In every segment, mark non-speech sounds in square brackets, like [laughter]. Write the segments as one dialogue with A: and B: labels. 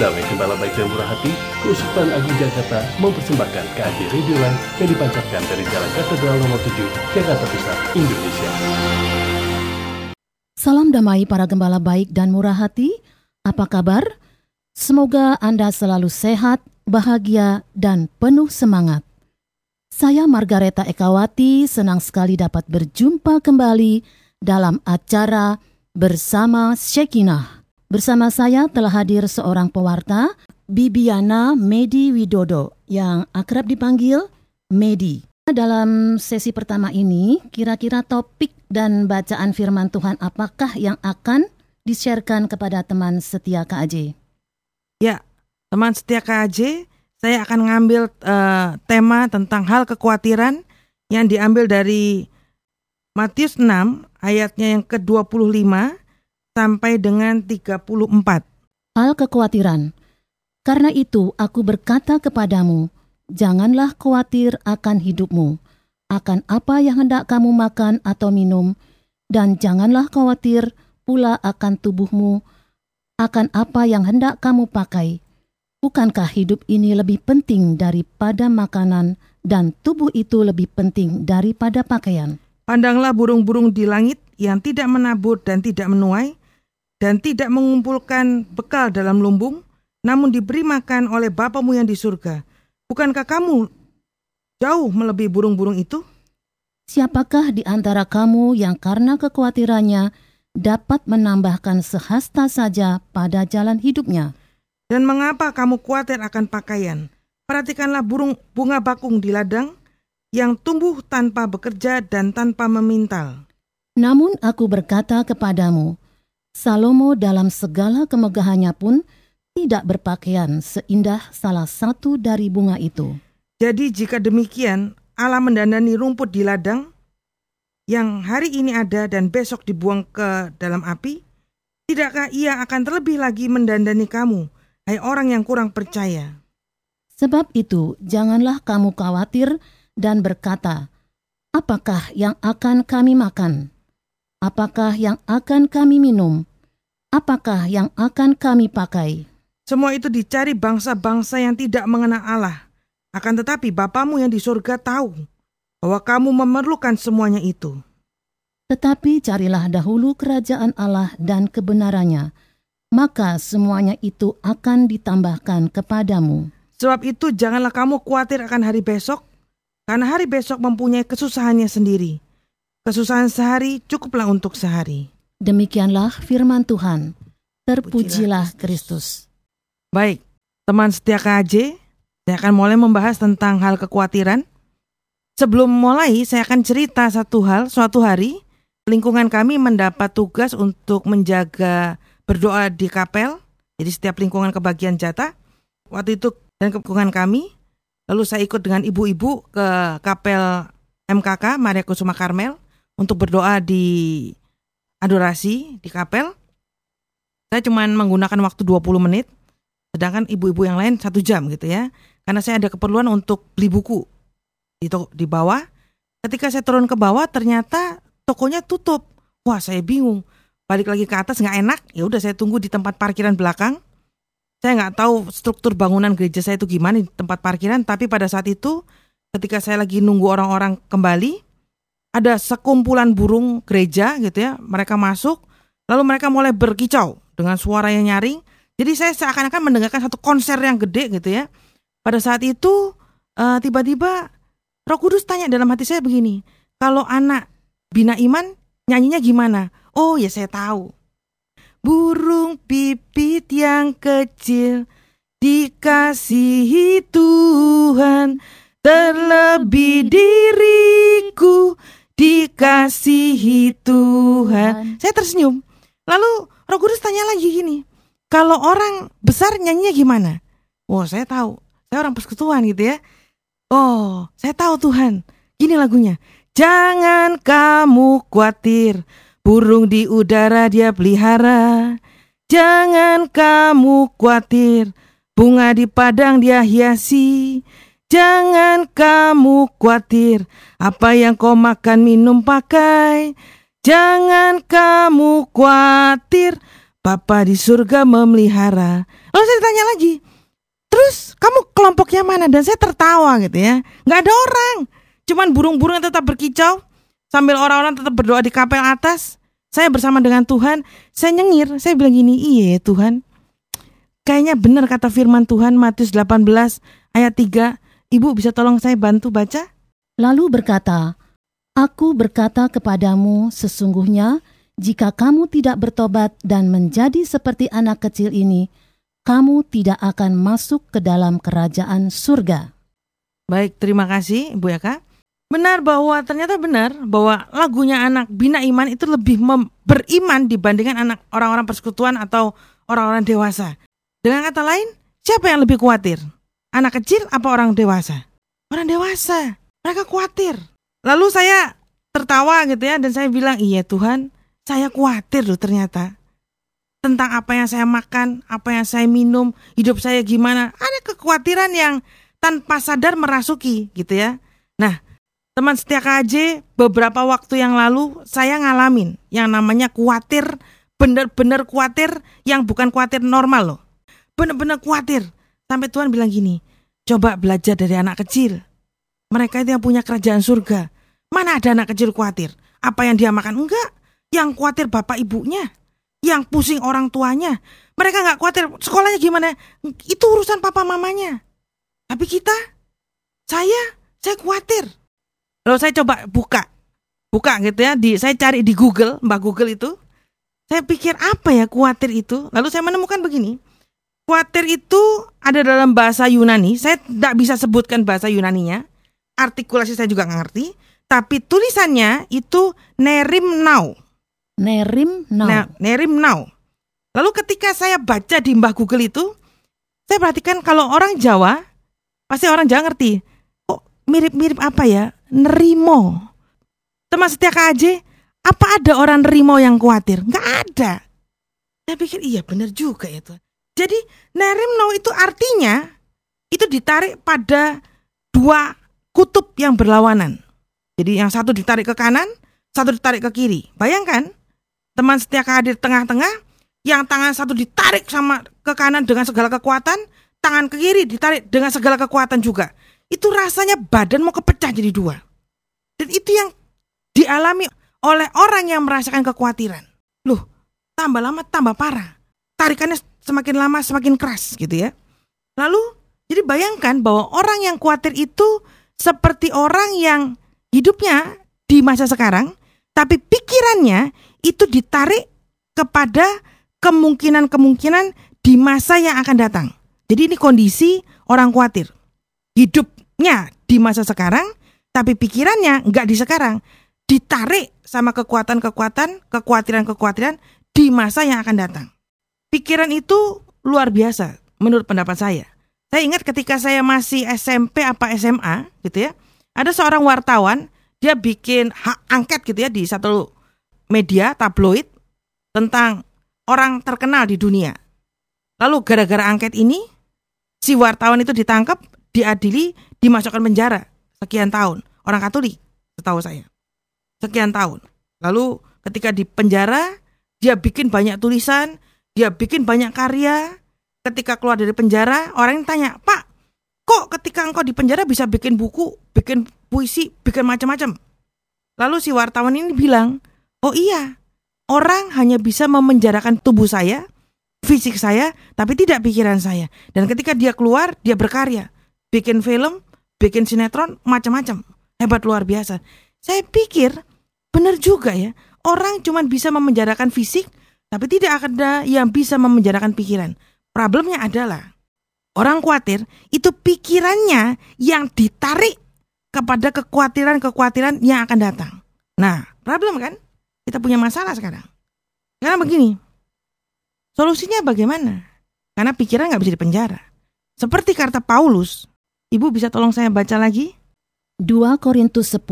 A: Damai gembala baik dan murah hati, Keuskupan Agung Jakarta mempersembahkan KAJ Radio Line yang dipancarkan dari Jalan Katedral nomor 7, Jakarta Pusat, Indonesia.
B: Salam damai para gembala baik dan murah hati. Apa kabar? Semoga Anda selalu sehat, bahagia, dan penuh semangat. Saya Margareta Ekawati senang sekali dapat berjumpa kembali dalam acara Bersama Shekinah. Bersama saya telah hadir seorang pewarta, Bibiana Medi Widodo, yang akrab dipanggil Medi. Dalam sesi pertama ini, kira-kira topik dan bacaan firman Tuhan apakah yang akan di-sharekan kepada teman setia KAJ?
C: Ya, teman setia KAJ, saya akan mengambil uh, tema tentang hal kekhawatiran yang diambil dari Matius 6 ayatnya yang ke-25 sampai dengan 34.
B: Hal kekhawatiran. Karena itu aku berkata kepadamu, janganlah khawatir akan hidupmu, akan apa yang hendak kamu makan atau minum, dan janganlah khawatir pula akan tubuhmu, akan apa yang hendak kamu pakai. Bukankah hidup ini lebih penting daripada makanan, dan tubuh itu lebih penting daripada pakaian?
C: Pandanglah burung-burung di langit yang tidak menabur dan tidak menuai, dan tidak mengumpulkan bekal dalam lumbung, namun diberi makan oleh Bapamu yang di surga. Bukankah kamu jauh melebihi burung-burung itu?
B: Siapakah di antara kamu yang karena kekhawatirannya dapat menambahkan sehasta saja pada jalan hidupnya?
C: Dan mengapa kamu khawatir akan pakaian? Perhatikanlah burung bunga bakung di ladang yang tumbuh tanpa bekerja dan tanpa memintal.
B: Namun aku berkata kepadamu, Salomo dalam segala kemegahannya pun tidak berpakaian seindah salah satu dari bunga itu.
C: Jadi jika demikian, Allah mendandani rumput di ladang yang hari ini ada dan besok dibuang ke dalam api, tidakkah ia akan terlebih lagi mendandani kamu, hai orang yang kurang percaya?
B: Sebab itu, janganlah kamu khawatir dan berkata, apakah yang akan kami makan? Apakah yang akan kami minum? Apakah yang akan kami pakai?
C: Semua itu dicari bangsa-bangsa yang tidak mengenal Allah. Akan tetapi Bapamu yang di surga tahu bahwa kamu memerlukan semuanya itu.
B: Tetapi carilah dahulu kerajaan Allah dan kebenarannya, maka semuanya itu akan ditambahkan kepadamu.
C: Sebab itu janganlah kamu khawatir akan hari besok, karena hari besok mempunyai kesusahannya sendiri. Kesusahan sehari cukuplah untuk sehari.
B: Demikianlah firman Tuhan. Terpujilah Kristus.
C: Baik, teman setia KAJ, saya akan mulai membahas tentang hal kekhawatiran. Sebelum mulai, saya akan cerita satu hal. Suatu hari, lingkungan kami mendapat tugas untuk menjaga berdoa di kapel. Jadi setiap lingkungan kebagian jatah. Waktu itu dan lingkungan kami, lalu saya ikut dengan ibu-ibu ke kapel MKK Maria Kusuma Karmel untuk berdoa di adorasi di kapel. Saya cuma menggunakan waktu 20 menit, sedangkan ibu-ibu yang lain satu jam gitu ya. Karena saya ada keperluan untuk beli buku di, di bawah. Ketika saya turun ke bawah, ternyata tokonya tutup. Wah, saya bingung. Balik lagi ke atas nggak enak. Ya udah saya tunggu di tempat parkiran belakang. Saya nggak tahu struktur bangunan gereja saya itu gimana di tempat parkiran, tapi pada saat itu ketika saya lagi nunggu orang-orang kembali, ada sekumpulan burung gereja gitu ya. Mereka masuk, lalu mereka mulai berkicau dengan suara yang nyaring. Jadi saya seakan-akan mendengarkan satu konser yang gede gitu ya. Pada saat itu uh, tiba-tiba Roh Kudus tanya dalam hati saya begini, kalau anak bina iman nyanyinya gimana? Oh ya saya tahu. Burung pipit yang kecil dikasihi Tuhan terlebih diriku dikasihi Tuhan. Saya tersenyum. Lalu Roh Kudus tanya lagi gini, kalau orang besar nyanyinya gimana? Oh saya tahu, saya orang persekutuan gitu ya. Oh saya tahu Tuhan, gini lagunya. Jangan kamu khawatir, burung di udara dia pelihara. Jangan kamu khawatir, bunga di padang dia hiasi. Jangan kamu khawatir apa yang kau makan minum pakai. Jangan kamu khawatir Papa di surga memelihara. Lalu saya ditanya lagi, terus kamu kelompoknya mana? Dan saya tertawa gitu ya. Nggak ada orang, cuman burung-burung tetap berkicau sambil orang-orang tetap berdoa di kapel atas. Saya bersama dengan Tuhan, saya nyengir, saya bilang gini, iya Tuhan, kayaknya benar kata firman Tuhan Matius 18 ayat 3, Ibu bisa tolong saya bantu baca?
B: Lalu berkata, Aku berkata kepadamu sesungguhnya jika kamu tidak bertobat dan menjadi seperti anak kecil ini, kamu tidak akan masuk ke dalam kerajaan surga.
C: Baik, terima kasih Bu Eka. Benar bahwa ternyata benar bahwa lagunya anak Bina Iman itu lebih beriman dibandingkan anak orang-orang persekutuan atau orang-orang dewasa. Dengan kata lain, siapa yang lebih khawatir? Anak kecil apa orang dewasa? Orang dewasa. Mereka khawatir. Lalu saya tertawa gitu ya dan saya bilang, "Iya Tuhan, saya khawatir loh ternyata." Tentang apa yang saya makan, apa yang saya minum, hidup saya gimana. Ada kekhawatiran yang tanpa sadar merasuki gitu ya. Nah, teman setia KJ beberapa waktu yang lalu saya ngalamin yang namanya khawatir, bener-bener khawatir yang bukan khawatir normal loh. Bener-bener khawatir. Sampai Tuhan bilang gini, coba belajar dari anak kecil. Mereka itu yang punya kerajaan surga. Mana ada anak kecil khawatir? Apa yang dia makan? Enggak. Yang khawatir bapak ibunya. Yang pusing orang tuanya. Mereka nggak khawatir sekolahnya gimana. Itu urusan papa mamanya. Tapi kita, saya, saya khawatir. Lalu saya coba buka. Buka gitu ya. Di, saya cari di Google, Mbak Google itu. Saya pikir apa ya khawatir itu. Lalu saya menemukan begini. Khawatir itu ada dalam bahasa Yunani. Saya tidak bisa sebutkan bahasa Yunaninya artikulasi saya juga ngerti, tapi tulisannya itu nerim now.
B: Nerim now.
C: Nah, nerim now. Lalu ketika saya baca di Mbah Google itu, saya perhatikan kalau orang Jawa, pasti orang Jawa ngerti. Kok mirip-mirip apa ya? Nerimo. Teman setia KAJ, apa ada orang nerimo yang khawatir? Nggak ada. Saya pikir iya benar juga ya Tuhan. Jadi nerim now itu artinya itu ditarik pada dua kutub yang berlawanan. Jadi yang satu ditarik ke kanan, satu ditarik ke kiri. Bayangkan, teman setia hadir tengah-tengah, yang tangan satu ditarik sama ke kanan dengan segala kekuatan, tangan ke kiri ditarik dengan segala kekuatan juga. Itu rasanya badan mau kepecah jadi dua. Dan itu yang dialami oleh orang yang merasakan kekhawatiran. Loh, tambah lama tambah parah. Tarikannya semakin lama semakin keras gitu ya. Lalu, jadi bayangkan bahwa orang yang khawatir itu seperti orang yang hidupnya di masa sekarang, tapi pikirannya itu ditarik kepada kemungkinan-kemungkinan di masa yang akan datang. Jadi ini kondisi orang khawatir. Hidupnya di masa sekarang, tapi pikirannya nggak di sekarang. Ditarik sama kekuatan-kekuatan, kekhawatiran-kekhawatiran di masa yang akan datang. Pikiran itu luar biasa menurut pendapat saya. Saya ingat ketika saya masih SMP apa SMA gitu ya, ada seorang wartawan dia bikin hak angket gitu ya di satu media tabloid tentang orang terkenal di dunia. Lalu gara-gara angket ini si wartawan itu ditangkap, diadili, dimasukkan penjara sekian tahun. Orang Katolik, setahu saya. Sekian tahun. Lalu ketika di penjara, dia bikin banyak tulisan, dia bikin banyak karya, ketika keluar dari penjara, orang yang tanya, Pak, kok ketika engkau di penjara bisa bikin buku, bikin puisi, bikin macam-macam? Lalu si wartawan ini bilang, oh iya, orang hanya bisa memenjarakan tubuh saya, fisik saya, tapi tidak pikiran saya. Dan ketika dia keluar, dia berkarya, bikin film, bikin sinetron, macam-macam. Hebat luar biasa. Saya pikir, benar juga ya, orang cuma bisa memenjarakan fisik, tapi tidak ada yang bisa memenjarakan pikiran. Problemnya adalah orang khawatir itu pikirannya yang ditarik kepada kekhawatiran-kekhawatiran yang akan datang. Nah, problem kan? Kita punya masalah sekarang. Karena begini, solusinya bagaimana? Karena pikiran nggak bisa dipenjara. Seperti kata Paulus, Ibu bisa tolong saya baca lagi?
B: 2 Korintus 10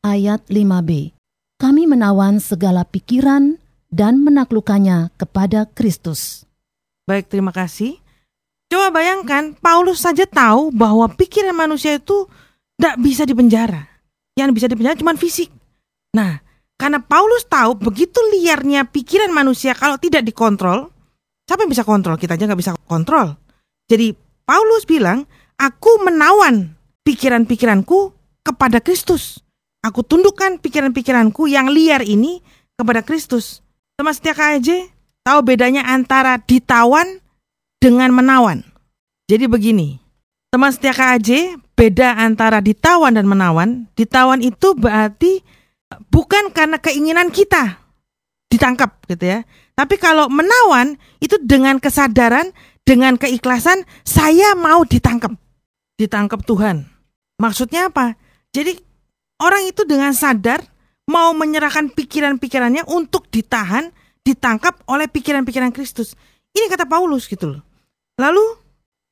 B: ayat 5b. Kami menawan segala pikiran dan menaklukkannya kepada Kristus.
C: Baik, terima kasih. Coba bayangkan, Paulus saja tahu bahwa pikiran manusia itu tidak bisa dipenjara. Yang bisa dipenjara cuma fisik. Nah, karena Paulus tahu begitu liarnya pikiran manusia kalau tidak dikontrol, siapa yang bisa kontrol? Kita aja nggak bisa kontrol. Jadi Paulus bilang, aku menawan pikiran-pikiranku kepada Kristus. Aku tundukkan pikiran-pikiranku yang liar ini kepada Kristus. Teman setia KAJ, tahu bedanya antara ditawan dengan menawan. Jadi begini, teman setia KAJ, beda antara ditawan dan menawan. Ditawan itu berarti bukan karena keinginan kita ditangkap gitu ya. Tapi kalau menawan itu dengan kesadaran, dengan keikhlasan, saya mau ditangkap. Ditangkap Tuhan. Maksudnya apa? Jadi orang itu dengan sadar mau menyerahkan pikiran-pikirannya untuk ditahan, ditangkap oleh pikiran-pikiran Kristus. Ini kata Paulus gitu loh. Lalu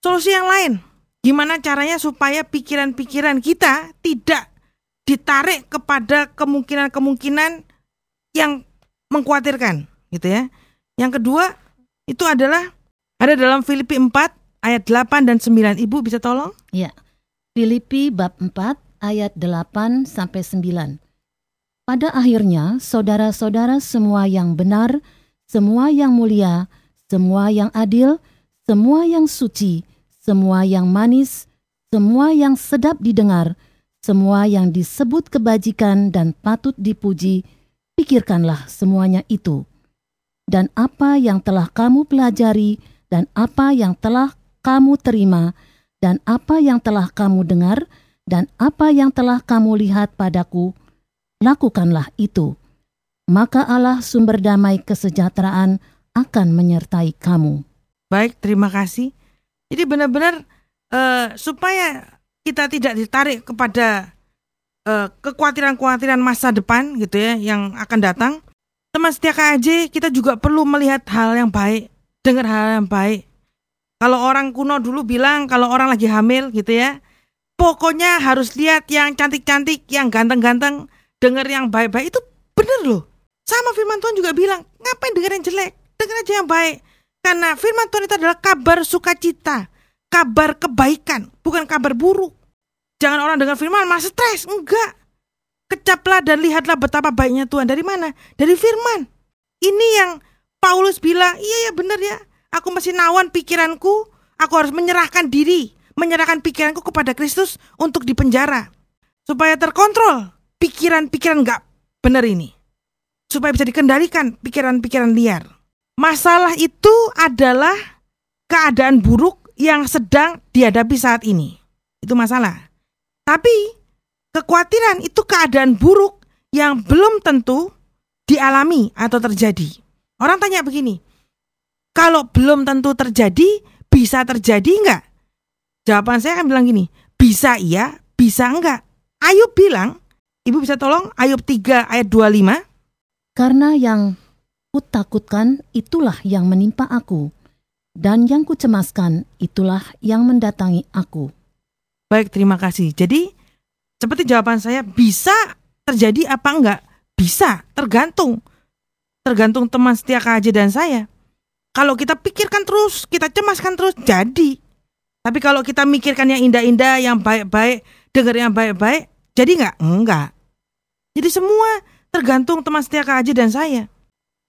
C: solusi yang lain, gimana caranya supaya pikiran-pikiran kita tidak ditarik kepada kemungkinan-kemungkinan yang mengkhawatirkan gitu ya. Yang kedua itu adalah ada dalam Filipi 4 ayat 8 dan 9. Ibu bisa tolong?
B: Ya. Filipi bab 4 ayat 8 sampai 9. Pada akhirnya, saudara-saudara semua yang benar, semua yang mulia, semua yang adil, semua yang suci, semua yang manis, semua yang sedap didengar, semua yang disebut kebajikan dan patut dipuji, pikirkanlah semuanya itu. Dan apa yang telah kamu pelajari, dan apa yang telah kamu terima, dan apa yang telah kamu dengar, dan apa yang telah kamu lihat padaku, lakukanlah itu. Maka Allah sumber damai kesejahteraan akan menyertai kamu.
C: Baik, terima kasih. Jadi benar-benar uh, supaya kita tidak ditarik kepada uh, kekhawatiran-kekhawatiran masa depan gitu ya yang akan datang. Teman setia KAJ kita juga perlu melihat hal yang baik, dengar hal yang baik. Kalau orang kuno dulu bilang kalau orang lagi hamil gitu ya, pokoknya harus lihat yang cantik-cantik, yang ganteng-ganteng, dengar yang baik-baik itu bener loh. Sama firman Tuhan juga bilang, ngapain dengar yang jelek? Dengar aja yang baik. Karena firman Tuhan itu adalah kabar sukacita, kabar kebaikan, bukan kabar buruk. Jangan orang dengar firman malah stres, enggak. Kecaplah dan lihatlah betapa baiknya Tuhan. Dari mana? Dari firman. Ini yang Paulus bilang, iya ya benar ya. Aku masih nawan pikiranku, aku harus menyerahkan diri, menyerahkan pikiranku kepada Kristus untuk dipenjara. Supaya terkontrol pikiran-pikiran nggak benar ini. Supaya bisa dikendalikan pikiran-pikiran liar. Masalah itu adalah keadaan buruk yang sedang dihadapi saat ini. Itu masalah. Tapi kekhawatiran itu keadaan buruk yang belum tentu dialami atau terjadi. Orang tanya begini, kalau belum tentu terjadi, bisa terjadi enggak? Jawaban saya akan bilang gini, bisa iya, bisa enggak. Ayub bilang, Ibu bisa tolong Ayub 3 ayat 25?
B: Karena yang kutakutkan itulah yang menimpa aku, dan yang kucemaskan itulah yang mendatangi aku.
C: Baik, terima kasih. Jadi, seperti jawaban saya, bisa terjadi apa enggak? Bisa, tergantung. Tergantung teman setia KJ dan saya. Kalau kita pikirkan terus, kita cemaskan terus, jadi. Tapi kalau kita mikirkan yang indah-indah, yang baik-baik, dengar yang baik-baik, jadi enggak? Enggak. Jadi semua tergantung teman setia Kak Aji dan saya.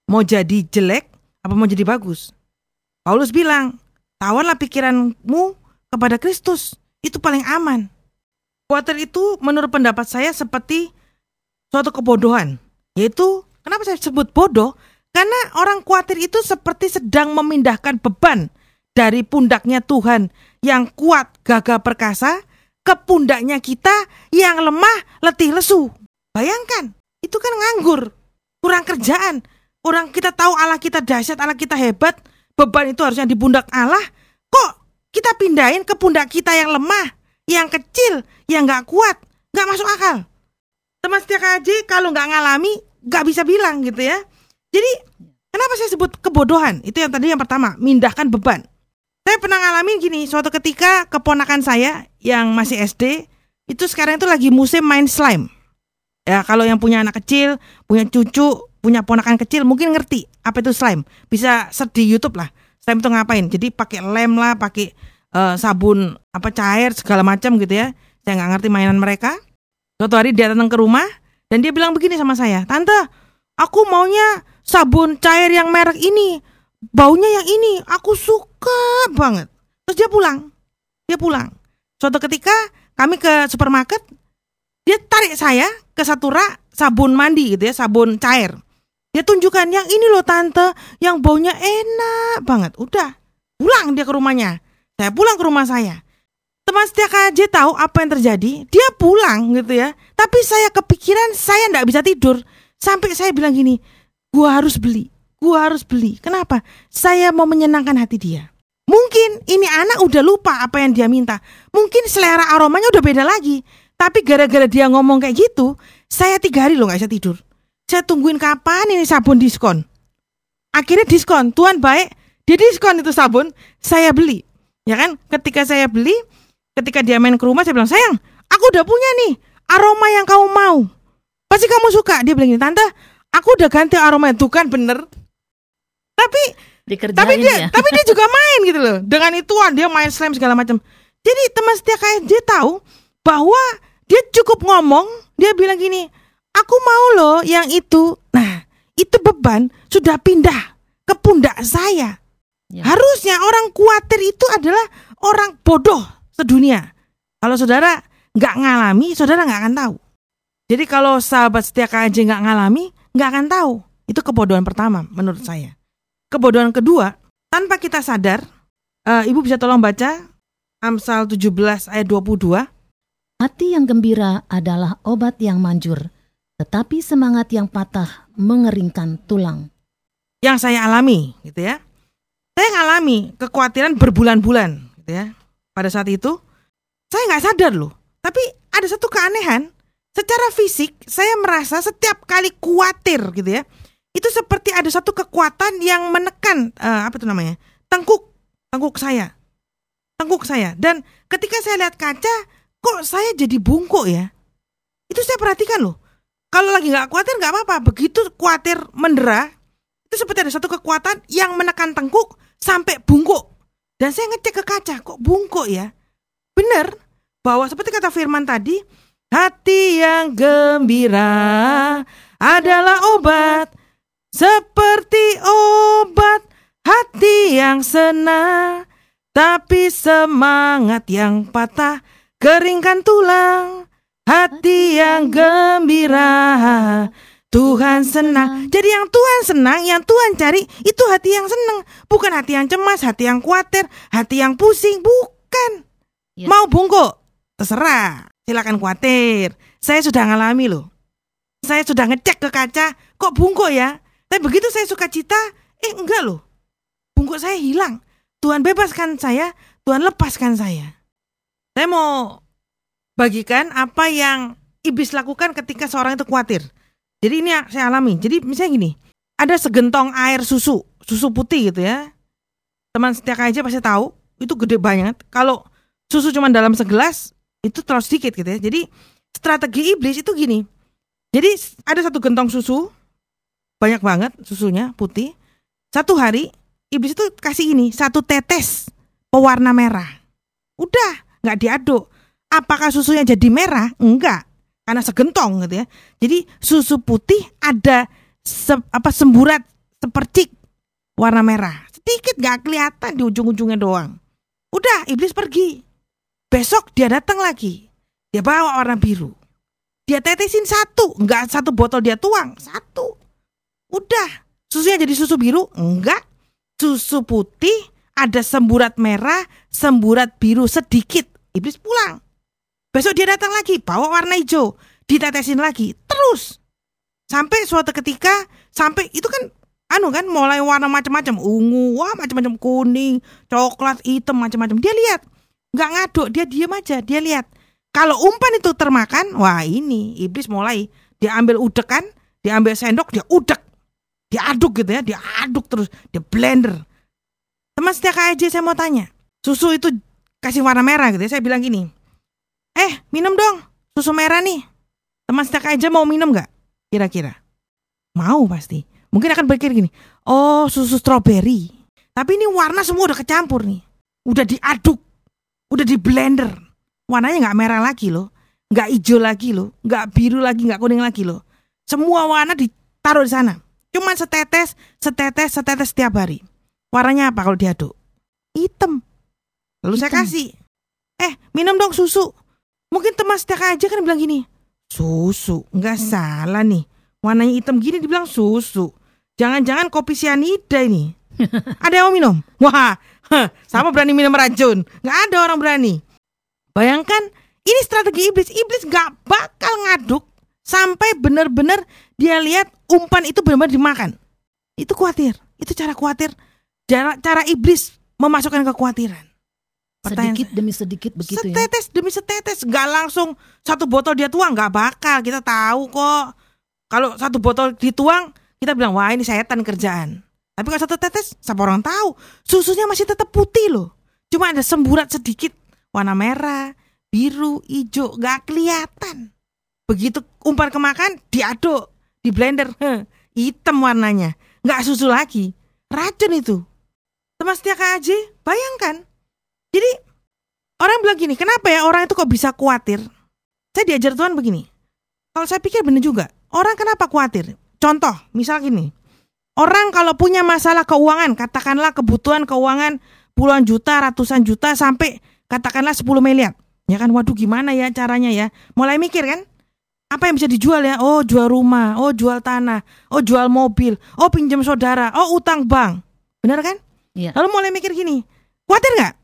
C: Mau jadi jelek apa mau jadi bagus? Paulus bilang, tawarlah pikiranmu kepada Kristus. Itu paling aman. Khawatir itu menurut pendapat saya seperti suatu kebodohan. Yaitu, kenapa saya sebut bodoh? Karena orang khawatir itu seperti sedang memindahkan beban dari pundaknya Tuhan yang kuat gagah perkasa ke pundaknya kita yang lemah letih lesu. Bayangkan, itu kan nganggur, kurang kerjaan. Orang kita tahu Allah kita dahsyat, Allah kita hebat, beban itu harusnya di pundak Allah. Kok kita pindahin ke pundak kita yang lemah, yang kecil, yang nggak kuat, nggak masuk akal. Teman setia kaji kalau nggak ngalami, nggak bisa bilang gitu ya. Jadi kenapa saya sebut kebodohan? Itu yang tadi yang pertama, mindahkan beban. Saya pernah ngalamin gini, suatu ketika keponakan saya yang masih SD, itu sekarang itu lagi musim main slime. Ya, kalau yang punya anak kecil, punya cucu, punya ponakan kecil mungkin ngerti apa itu slime. Bisa search di YouTube lah. Slime itu ngapain? Jadi pakai lem lah, pakai uh, sabun apa cair segala macam gitu ya. Saya nggak ngerti mainan mereka. Suatu hari dia datang ke rumah dan dia bilang begini sama saya, "Tante, aku maunya sabun cair yang merek ini. baunya yang ini, aku suka banget. Terus dia pulang, dia pulang. Suatu ketika kami ke supermarket, dia tarik saya ke satu rak sabun mandi gitu ya, sabun cair. Dia tunjukkan yang ini loh tante, yang baunya enak banget. Udah, pulang dia ke rumahnya. Saya pulang ke rumah saya. Teman setia KJ tahu apa yang terjadi. Dia pulang gitu ya. Tapi saya kepikiran saya nggak bisa tidur. Sampai saya bilang gini, gua harus beli. Gua harus beli. Kenapa? Saya mau menyenangkan hati dia. Mungkin ini anak udah lupa apa yang dia minta. Mungkin selera aromanya udah beda lagi. Tapi gara-gara dia ngomong kayak gitu, saya tiga hari loh nggak bisa tidur. Saya tungguin kapan ini sabun diskon. Akhirnya diskon, Tuhan baik, dia diskon itu sabun, saya beli. Ya kan? Ketika saya beli, ketika dia main ke rumah saya bilang, "Sayang, aku udah punya nih aroma yang kamu mau. Pasti kamu suka." Dia bilang, "Tante, aku udah ganti aroma itu kan bener." Tapi
B: Dikerjain
C: tapi dia
B: ya. [laughs]
C: tapi dia juga main gitu loh. Dengan ituan dia main slam segala macam. Jadi teman setia KFJ tahu bahwa dia cukup ngomong, dia bilang gini, "Aku mau loh yang itu." Nah, itu beban sudah pindah ke pundak saya.
B: Ya.
C: Harusnya orang khawatir itu adalah orang bodoh sedunia. Kalau saudara nggak ngalami, saudara nggak akan tahu. Jadi kalau sahabat setia KJ nggak ngalami, nggak akan tahu. Itu kebodohan pertama menurut saya. Kebodohan kedua, tanpa kita sadar, eh, Ibu bisa tolong baca Amsal 17 ayat 22.
B: Hati yang gembira adalah obat yang manjur, tetapi semangat yang patah mengeringkan tulang.
C: yang saya alami gitu ya. Saya ngalami kekhawatiran berbulan-bulan gitu ya. Pada saat itu saya nggak sadar loh. Tapi ada satu keanehan. Secara fisik saya merasa setiap kali khawatir gitu ya. Itu seperti ada satu kekuatan yang menekan eh, apa itu namanya? Tengkuk, tengkuk saya. Tengkuk saya. Dan ketika saya lihat kaca, kok saya jadi bungkuk ya? Itu saya perhatikan loh. Kalau lagi nggak khawatir nggak apa-apa. Begitu khawatir mendera, itu seperti ada satu kekuatan yang menekan tengkuk sampai bungkuk. Dan saya ngecek ke kaca, kok bungkuk ya? Bener, bahwa seperti kata Firman tadi, hati yang gembira adalah obat. Seperti obat hati yang senang, tapi semangat yang patah keringkan tulang. Hati yang gembira Tuhan senang. Jadi yang Tuhan senang, yang Tuhan cari itu hati yang senang, bukan hati yang cemas, hati yang khawatir, hati yang pusing, bukan.
B: Ya.
C: Mau bungkuk, terserah. Silakan khawatir. Saya sudah ngalami loh. Saya sudah ngecek ke kaca, kok bungkuk ya? Tapi begitu saya suka cita, eh enggak loh. Bungkuk saya hilang. Tuhan bebaskan saya, Tuhan lepaskan saya. Saya mau bagikan apa yang iblis lakukan ketika seorang itu khawatir. Jadi ini yang saya alami. Jadi misalnya gini, ada segentong air susu, susu putih gitu ya. Teman setia aja pasti tahu, itu gede banget. Kalau susu cuma dalam segelas, itu terlalu sedikit gitu ya. Jadi strategi iblis itu gini. Jadi ada satu gentong susu, banyak banget susunya putih. Satu hari iblis itu kasih ini satu tetes pewarna merah. Udah nggak diaduk. Apakah susunya jadi merah? Enggak, karena segentong gitu ya. Jadi susu putih ada se- apa semburat sepercik warna merah. Sedikit nggak kelihatan di ujung-ujungnya doang. Udah iblis pergi. Besok dia datang lagi. Dia bawa warna biru. Dia tetesin satu, nggak satu botol dia tuang, satu. Udah, susunya jadi susu biru? Enggak. Susu putih ada semburat merah, semburat biru sedikit. Iblis pulang. Besok dia datang lagi, bawa warna hijau, ditetesin lagi, terus. Sampai suatu ketika, sampai itu kan anu kan mulai warna macam-macam, ungu, wah macam-macam kuning, coklat, hitam macam-macam. Dia lihat, nggak ngaduk, dia diam aja, dia lihat. Kalau umpan itu termakan, wah ini iblis mulai dia ambil udekan, dia ambil sendok, dia udek, dia aduk gitu ya, dia aduk terus, dia blender. Teman setia KJ saya mau tanya, susu itu kasih warna merah gitu ya, saya bilang gini, eh minum dong susu merah nih. Teman setia KJ mau minum nggak? Kira-kira? Mau pasti. Mungkin akan berpikir gini, oh susu stroberi. Tapi ini warna semua udah kecampur nih, udah diaduk, udah di blender. Warnanya nggak merah lagi loh, nggak hijau lagi loh, nggak biru lagi, nggak kuning lagi loh. Semua warna ditaruh di sana. Cuman setetes, setetes, setetes setiap hari. Warnanya apa kalau diaduk? Hitam. Lalu saya
B: Hitam.
C: kasih. Eh, minum dong susu. Mungkin teman setia aja kan bilang gini. Susu, nggak salah nih. Warnanya hitam gini dibilang susu. Jangan-jangan kopi sianida ini. [laughs] ada yang mau minum? Wah, heh, sama berani minum racun. Nggak ada orang berani. Bayangkan, ini strategi iblis. Iblis nggak bakal ngaduk sampai benar-benar dia lihat umpan itu benar-benar dimakan. Itu khawatir. Itu cara khawatir. Cara, cara iblis memasukkan kekhawatiran. Pertanyaan
B: Sedikit demi sedikit begitu ya.
C: setetes demi setetes. Nggak langsung satu botol dia tuang nggak bakal. Kita tahu kok. Kalau satu botol dituang kita bilang wah ini setan kerjaan. Tapi kalau satu tetes siapa orang tahu? Susunya masih tetap putih loh. Cuma ada semburat sedikit. Warna merah biru hijau nggak kelihatan. Begitu umpan kemakan diaduk di blender. Heh, hitam warnanya. Nggak susu lagi. Racun itu teman setia KAJ bayangkan jadi orang bilang gini, kenapa ya orang itu kok bisa khawatir? Saya diajar Tuhan begini. Kalau saya pikir benar juga, orang kenapa khawatir? Contoh, misal gini. Orang kalau punya masalah keuangan, katakanlah kebutuhan keuangan puluhan juta, ratusan juta sampai katakanlah 10 miliar. Ya kan, waduh gimana ya caranya ya? Mulai mikir kan? Apa yang bisa dijual ya? Oh, jual rumah, oh jual tanah, oh jual mobil, oh pinjam saudara, oh utang bank. Benar kan?
B: Iya.
C: Lalu mulai mikir gini, khawatir nggak?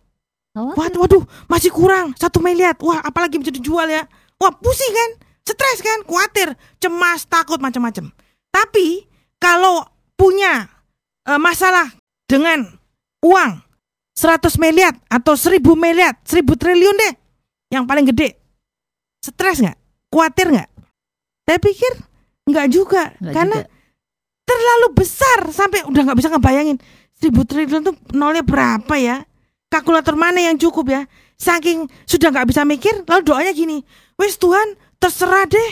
C: Waduh, waduh, masih kurang satu miliar. Wah, apalagi bisa dijual ya? Wah, pusing kan? Stres kan? Khawatir, cemas, takut, macam-macam. Tapi kalau punya eh, masalah dengan uang 100 miliar atau 1000 miliar, 1000 triliun deh, yang paling gede, stres nggak? Khawatir nggak? Saya pikir nggak juga,
B: Nggak
C: karena
B: juga.
C: terlalu besar sampai udah nggak bisa ngebayangin 1000 triliun tuh nolnya berapa ya? Kalkulator mana yang cukup ya? Saking sudah nggak bisa mikir, lalu doanya gini, wes Tuhan terserah deh.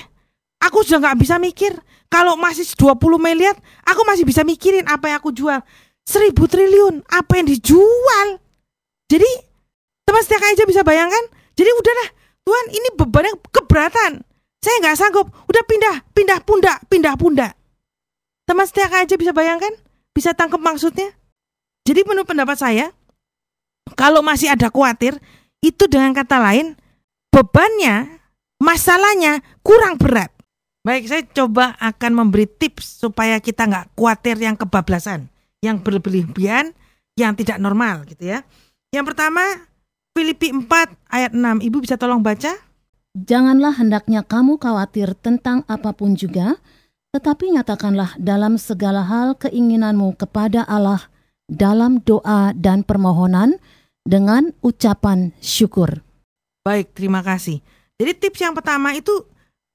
C: Aku sudah nggak bisa mikir. Kalau masih 20 miliar, aku masih bisa mikirin apa yang aku jual. 1000 triliun, apa yang dijual? Jadi teman setia aja bisa bayangkan. Jadi udahlah, Tuhan ini bebannya keberatan. Saya nggak sanggup. Udah pindah, pindah pundak, pindah pundak. Teman setia aja bisa bayangkan? Bisa tangkap maksudnya? Jadi menurut pendapat saya, kalau masih ada khawatir, itu dengan kata lain, bebannya, masalahnya kurang berat. Baik, saya coba akan memberi tips supaya kita nggak khawatir yang kebablasan, yang berlebihan, yang tidak normal gitu ya. Yang pertama, Filipi 4 ayat 6. Ibu bisa tolong baca?
B: Janganlah hendaknya kamu khawatir tentang apa pun juga, tetapi nyatakanlah dalam segala hal keinginanmu kepada Allah dalam doa dan permohonan dengan ucapan syukur.
C: Baik, terima kasih. Jadi tips yang pertama itu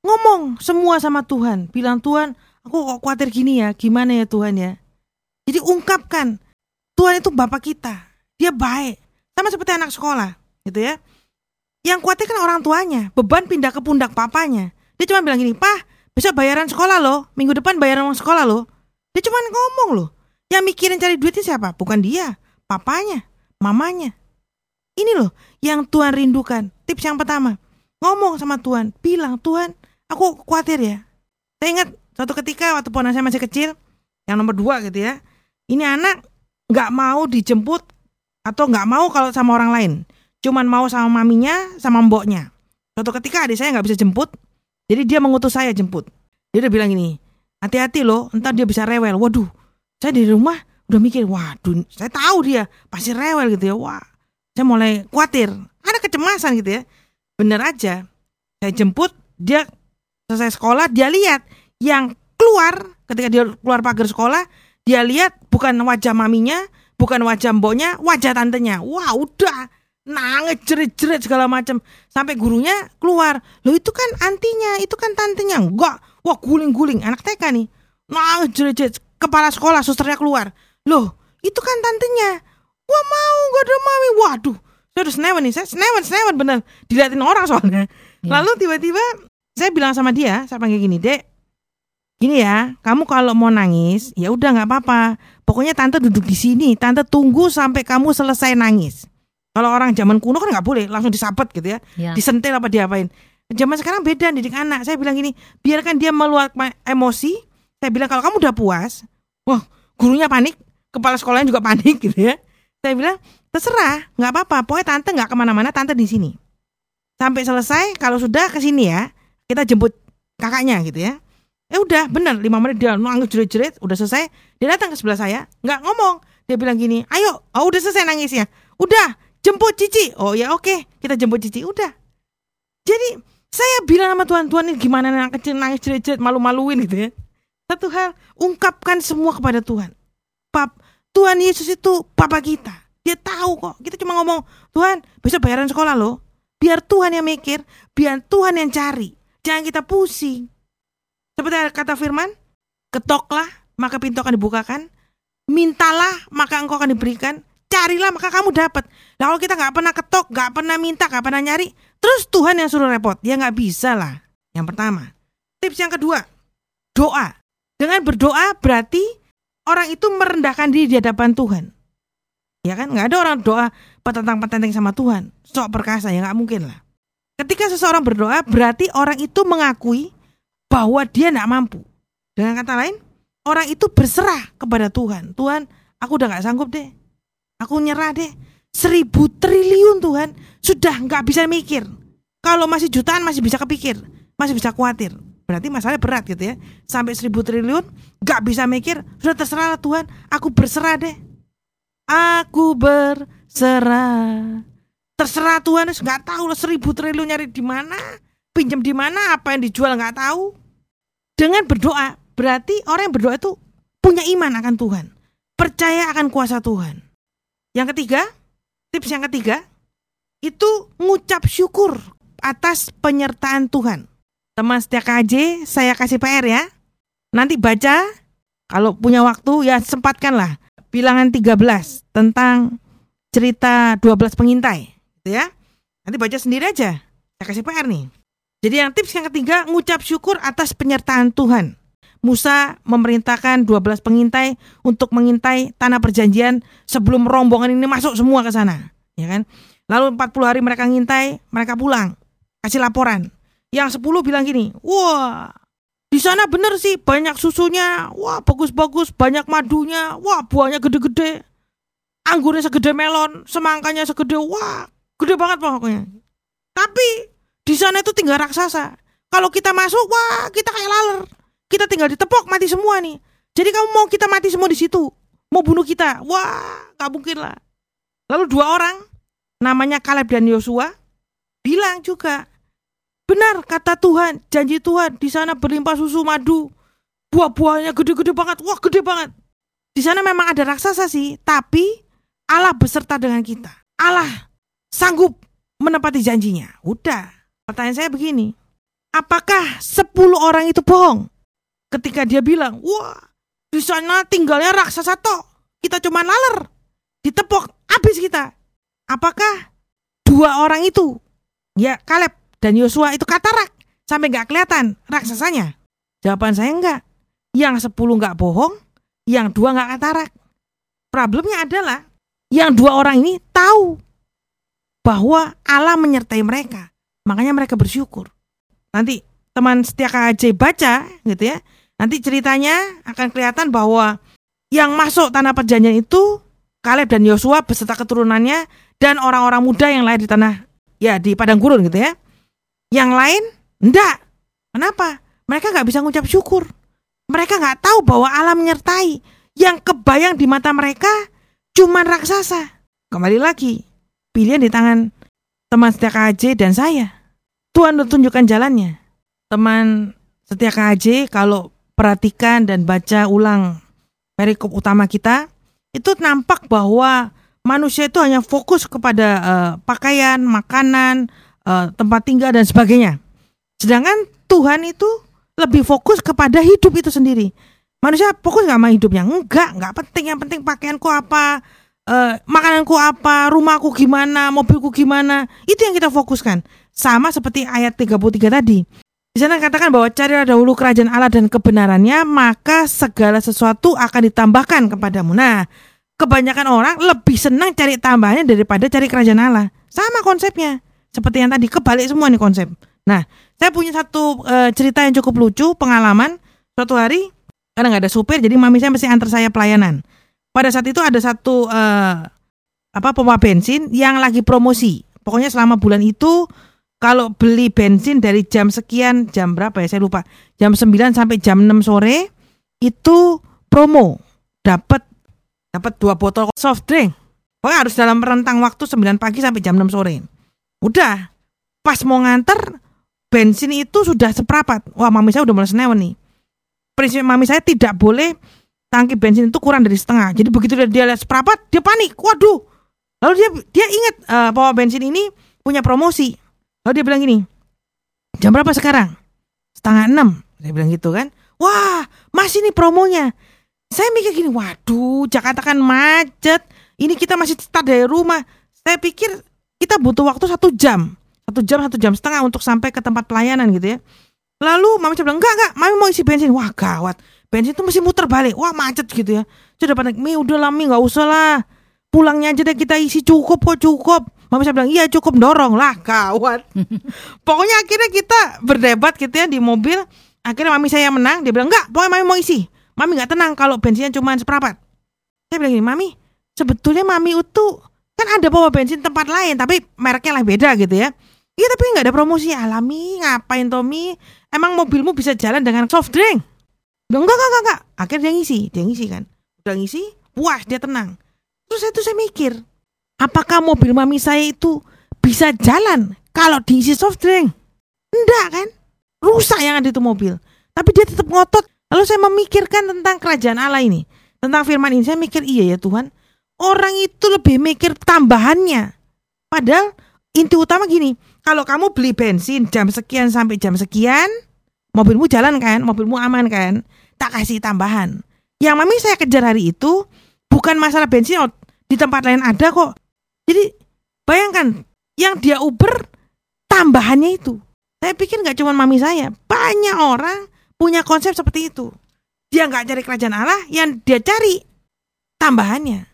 C: ngomong semua sama Tuhan. Bilang Tuhan, aku kok khawatir gini ya, gimana ya Tuhan ya. Jadi ungkapkan, Tuhan itu Bapak kita. Dia baik. Sama seperti anak sekolah, gitu ya. Yang khawatir kan orang tuanya, beban pindah ke pundak papanya. Dia cuma bilang gini, Pak, besok bayaran sekolah loh, minggu depan bayaran uang sekolah loh. Dia cuma ngomong loh. Yang mikirin cari duitnya siapa? Bukan dia, papanya, mamanya. Ini loh yang Tuhan rindukan. Tips yang pertama, ngomong sama Tuhan, bilang Tuhan, aku khawatir ya. Saya ingat suatu ketika waktu ponakan saya masih kecil, yang nomor dua gitu ya. Ini anak nggak mau dijemput atau nggak mau kalau sama orang lain. Cuman mau sama maminya, sama mboknya. Suatu ketika adik saya nggak bisa jemput, jadi dia mengutus saya jemput. Dia udah bilang gini, hati-hati loh, entar dia bisa rewel. Waduh, saya di rumah udah mikir, waduh, saya tahu dia pasti rewel gitu ya. Wah, saya mulai khawatir, ada kecemasan gitu ya. Bener aja, saya jemput, dia selesai sekolah, dia lihat yang keluar ketika dia keluar pagar sekolah, dia lihat bukan wajah maminya, bukan wajah mboknya, wajah tantenya. Wah, udah nangis jerit-jerit segala macam sampai gurunya keluar. Loh itu kan antinya, itu kan tantenya. Enggak. Wah, guling-guling anak TK nih. Nangis jerit-jerit. Kepala sekolah susternya keluar. Loh, itu kan tantenya. Wah, mau gak ada mami. Waduh, saya udah senewan nih. Saya senewan, senewan bener. Diliatin orang soalnya.
B: Ya.
C: Lalu tiba-tiba saya bilang sama dia, saya panggil gini, Dek, Gini ya, kamu kalau mau nangis, ya udah nggak apa-apa. Pokoknya tante duduk di sini, tante tunggu sampai kamu selesai nangis. Kalau orang zaman kuno kan nggak boleh, langsung disabet gitu ya,
B: Ya.
C: disentil apa diapain. Zaman sekarang beda didik anak. Saya bilang gini, biarkan dia meluapkan emosi. Saya bilang kalau kamu udah puas, wah gurunya panik, kepala sekolahnya juga panik [laughs] gitu ya. Saya bilang, terserah, nggak apa-apa. Pokoknya tante nggak ke mana-mana, tante di sini. Sampai selesai, kalau sudah ke sini ya, kita jemput kakaknya gitu ya. Eh udah, bener, lima menit dia nangis jerit-jerit, udah selesai. Dia datang ke sebelah saya, nggak ngomong. Dia bilang gini, ayo, oh udah selesai nangisnya. Udah, jemput Cici. Oh ya oke, kita jemput Cici. Udah. Jadi saya bilang sama Tuhan ini gimana anak kecil nangis jerit-jerit, malu-maluin gitu ya. Satu hal, ungkapkan semua kepada Tuhan. Pap, Tuhan Yesus itu papa kita. Dia tahu kok. Kita cuma ngomong, Tuhan, besok bayaran sekolah loh. Biar Tuhan yang mikir, biar Tuhan yang cari. Jangan kita pusing. Seperti kata firman, ketoklah, maka pintu akan dibukakan. Mintalah, maka engkau akan diberikan. Carilah, maka kamu dapat. Nah kalau kita nggak pernah ketok, nggak pernah minta, nggak pernah nyari, terus Tuhan yang suruh repot. Ya nggak bisa lah. Yang pertama. Tips yang kedua, doa. Dengan berdoa berarti orang itu merendahkan diri di hadapan Tuhan. Ya kan? Nggak ada orang doa petentang-petenteng sama Tuhan. Sok perkasa, ya nggak mungkin lah. Ketika seseorang berdoa, berarti orang itu mengakui bahwa dia tidak mampu. Dengan kata lain, orang itu berserah kepada Tuhan. Tuhan, aku udah gak sanggup deh. Aku nyerah deh. Seribu triliun Tuhan, sudah nggak bisa mikir. Kalau masih jutaan masih bisa kepikir, masih bisa khawatir. Berarti masalahnya berat gitu ya. Sampai seribu triliun, nggak bisa mikir, sudah terserah lah Tuhan. Aku berserah deh. Aku berserah. Terserah Tuhan, nggak tahu lah seribu triliun nyari di mana, pinjam di mana, apa yang dijual nggak tahu. Dengan berdoa, berarti orang yang berdoa itu punya iman akan Tuhan. Percaya akan kuasa Tuhan. Yang ketiga, tips yang ketiga, itu ngucap syukur atas penyertaan Tuhan. Teman setia KJ, saya kasih PR ya. Nanti baca, kalau punya waktu ya sempatkanlah bilangan 13 tentang cerita 12 pengintai. Gitu ya. Nanti baca sendiri aja. Saya kasih PR nih. Jadi yang tips yang ketiga, ngucap syukur atas penyertaan Tuhan. Musa memerintahkan 12 pengintai untuk mengintai tanah perjanjian sebelum rombongan ini masuk semua ke sana, ya kan? Lalu 40 hari mereka ngintai, mereka pulang, kasih laporan. Yang 10 bilang gini, "Wah, di sana bener sih banyak susunya, wah bagus-bagus, banyak madunya, wah buahnya gede-gede, anggurnya segede melon, semangkanya segede, wah gede banget pokoknya. Tapi di sana itu tinggal raksasa. Kalau kita masuk, wah kita kayak laler. Kita tinggal ditepok mati semua nih. Jadi kamu mau kita mati semua di situ? Mau bunuh kita? Wah, gak mungkin lah. Lalu dua orang, namanya Kaleb dan Yosua, bilang juga, benar kata Tuhan, janji Tuhan, di sana berlimpah susu madu, buah-buahnya gede-gede banget, wah gede banget. Di sana memang ada raksasa sih, tapi Allah beserta dengan kita. Allah sanggup menepati janjinya. Udah, Pertanyaan saya begini, apakah 10 orang itu bohong? Ketika dia bilang, wah di sana tinggalnya raksasa toh, kita cuma laler, ditepok, habis kita. Apakah dua orang itu, ya Kaleb dan Yosua itu katarak, sampai nggak kelihatan raksasanya? Jawaban saya enggak. Yang 10 nggak bohong, yang dua nggak katarak. Problemnya adalah yang dua orang ini tahu bahwa Allah menyertai mereka. Makanya mereka bersyukur. Nanti teman setia KAJ baca gitu ya. Nanti ceritanya akan kelihatan bahwa yang masuk tanah perjanjian itu Kaleb dan Yosua beserta keturunannya dan orang-orang muda yang lain di tanah ya di padang gurun gitu ya. Yang lain enggak. Kenapa? Mereka nggak bisa ngucap syukur. Mereka nggak tahu bahwa Allah menyertai. Yang kebayang di mata mereka cuma raksasa. Kembali lagi, pilihan di tangan teman setia KAJ dan saya. Tuhan udah tunjukkan jalannya. Teman setia KAJ kalau perhatikan dan baca ulang perikop utama kita, itu nampak bahwa manusia itu hanya fokus kepada uh, pakaian, makanan, uh, tempat tinggal dan sebagainya. Sedangkan Tuhan itu lebih fokus kepada hidup itu sendiri. Manusia fokus nggak sama hidupnya? Enggak, nggak penting. Yang penting pakaianku apa, uh, makananku apa, rumahku gimana, mobilku gimana. Itu yang kita fokuskan. Sama seperti ayat 33 tadi. Di sana katakan bahwa carilah dahulu kerajaan Allah dan kebenarannya, maka segala sesuatu akan ditambahkan kepadamu. Nah, kebanyakan orang lebih senang cari tambahannya daripada cari kerajaan Allah. Sama konsepnya. Seperti yang tadi, kebalik semua nih konsep. Nah, saya punya satu e, cerita yang cukup lucu, pengalaman. Suatu hari, karena nggak ada supir, jadi mami saya mesti antar saya pelayanan. pada saat itu ada satu uh, apa pompa bensin yang lagi promosi. Pokoknya selama bulan itu kalau beli bensin dari jam sekian jam berapa ya saya lupa jam 9 sampai jam 6 sore itu promo dapat dapat dua botol soft drink pokoknya harus dalam rentang waktu 9 pagi sampai jam 6 sore udah pas mau nganter bensin itu sudah seperapat wah mami saya udah mulai senewan nih prinsip mami saya tidak boleh tangki bensin itu kurang dari setengah jadi begitu dia, lihat seperapat dia panik waduh lalu dia dia ingat uh, bahwa bensin ini punya promosi Lalu dia bilang gini, jam berapa sekarang? Setengah enam. Dia bilang gitu kan. Wah, masih nih promonya. Saya mikir gini, waduh, Jakarta kan macet. Ini kita masih start dari rumah. Saya pikir kita butuh waktu satu jam. Satu jam, satu jam setengah untuk sampai ke tempat pelayanan gitu ya. Lalu mami bilang, enggak, enggak, mami mau isi bensin. Wah gawat, bensin itu mesti muter balik. Wah macet gitu ya. Sudah pada, mi udah lah mi, nggak usah lah. Pulangnya aja deh kita isi cukup kok cukup. Mama saya bilang, iya cukup dorong lah kawan. [laughs] pokoknya akhirnya kita berdebat gitu ya di mobil. Akhirnya mami saya menang. Dia bilang, enggak, pokoknya mami mau isi. Mami nggak tenang kalau bensinnya cuma seperempat. Saya bilang gini, mami, sebetulnya mami itu kan ada bawa bensin tempat lain, tapi mereknya lah beda gitu ya. Iya tapi nggak ada promosi alami, ngapain Tommy? Emang mobilmu bisa jalan dengan soft drink? Enggak, enggak, enggak, enggak. Akhirnya dia ngisi, dia ngisi kan. Udah ngisi, puas, dia tenang. Terus saya tuh saya mikir, Apakah mobil mami saya itu bisa jalan kalau diisi soft drink? Enggak kan? Rusak yang ada itu mobil. Tapi dia tetap ngotot. Lalu saya memikirkan tentang kerajaan Allah ini. Tentang firman ini. Saya mikir iya ya Tuhan. Orang itu lebih mikir tambahannya. Padahal inti utama gini. Kalau kamu beli bensin jam sekian sampai jam sekian. Mobilmu jalan kan? Mobilmu aman kan? Tak kasih tambahan. Yang mami saya kejar hari itu bukan masalah bensin oh, di tempat lain ada kok. Jadi bayangkan yang dia Uber tambahannya itu. Saya pikir nggak cuma mami saya, banyak orang punya konsep seperti itu. Dia nggak cari kerajaan Allah, yang dia cari tambahannya.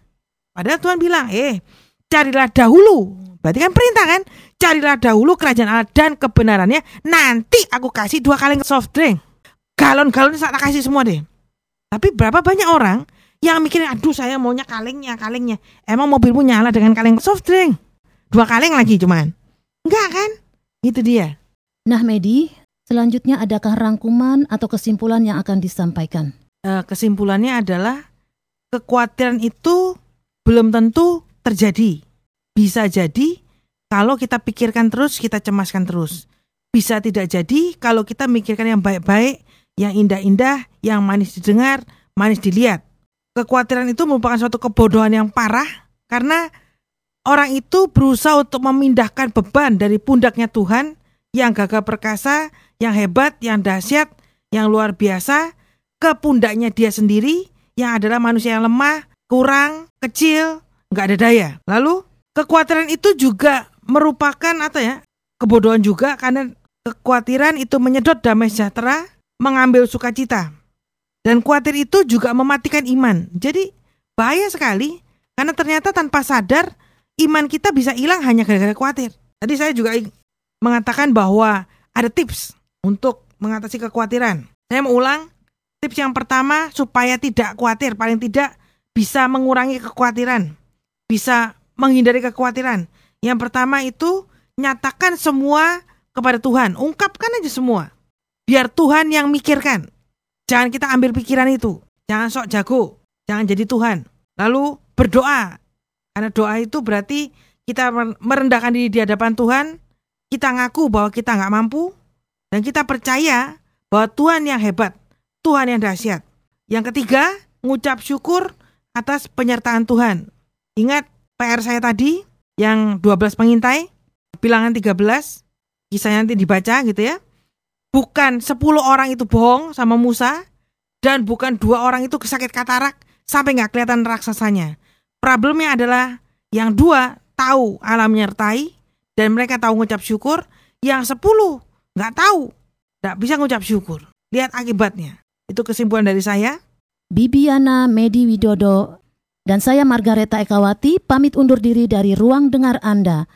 C: Padahal Tuhan bilang, eh carilah dahulu. Berarti kan perintah kan? Carilah dahulu kerajaan Allah dan kebenarannya. Nanti aku kasih dua kaleng soft drink. Galon-galon saya kasih semua deh. Tapi berapa banyak orang yang mikirin aduh saya maunya kalengnya kalengnya emang mobilmu nyala dengan kaleng soft drink dua kaleng lagi cuman enggak kan itu dia
B: nah Medi selanjutnya adakah rangkuman atau kesimpulan yang akan disampaikan
C: uh, kesimpulannya adalah kekhawatiran itu belum tentu terjadi. Bisa jadi kalau kita pikirkan terus kita cemaskan terus. Bisa tidak jadi kalau kita mikirkan yang baik-baik yang indah-indah yang manis didengar manis dilihat. Kekhawatiran itu merupakan suatu kebodohan yang parah karena orang itu berusaha untuk memindahkan beban dari pundaknya Tuhan yang gagah perkasa, yang hebat, yang dahsyat, yang luar biasa ke pundaknya dia sendiri yang adalah manusia yang lemah, kurang, kecil, nggak ada daya. Lalu kekhawatiran itu juga merupakan apa ya? Kebodohan juga karena kekhawatiran itu menyedot damai sejahtera, mengambil sukacita. Dan khawatir itu juga mematikan iman. Jadi bahaya sekali karena ternyata tanpa sadar iman kita bisa hilang hanya gara-gara khawatir. Tadi saya juga mengatakan bahwa ada tips untuk mengatasi kekhawatiran. Saya mau ulang, tips yang pertama supaya tidak khawatir, paling tidak bisa mengurangi kekhawatiran, bisa menghindari kekhawatiran. Yang pertama itu nyatakan semua kepada Tuhan, ungkapkan aja semua. Biar Tuhan yang mikirkan. Jangan kita ambil pikiran itu. Jangan sok jago. Jangan jadi Tuhan. Lalu berdoa. Karena doa itu berarti kita merendahkan diri di hadapan Tuhan. Kita ngaku bahwa kita nggak mampu. Dan kita percaya bahwa Tuhan yang hebat. Tuhan yang dahsyat. Yang ketiga, ngucap syukur atas penyertaan Tuhan. Ingat PR saya tadi yang 12 pengintai, bilangan 13, kisahnya nanti dibaca gitu ya bukan 10 orang itu bohong sama Musa dan bukan dua orang itu kesakit katarak sampai nggak kelihatan raksasanya. Problemnya adalah yang dua tahu alam menyertai dan mereka tahu ngucap syukur, yang sepuluh nggak tahu, nggak bisa ngucap syukur. Lihat akibatnya. Itu kesimpulan dari saya.
B: Bibiana Medi Widodo dan saya Margareta Ekawati pamit undur diri dari ruang dengar Anda.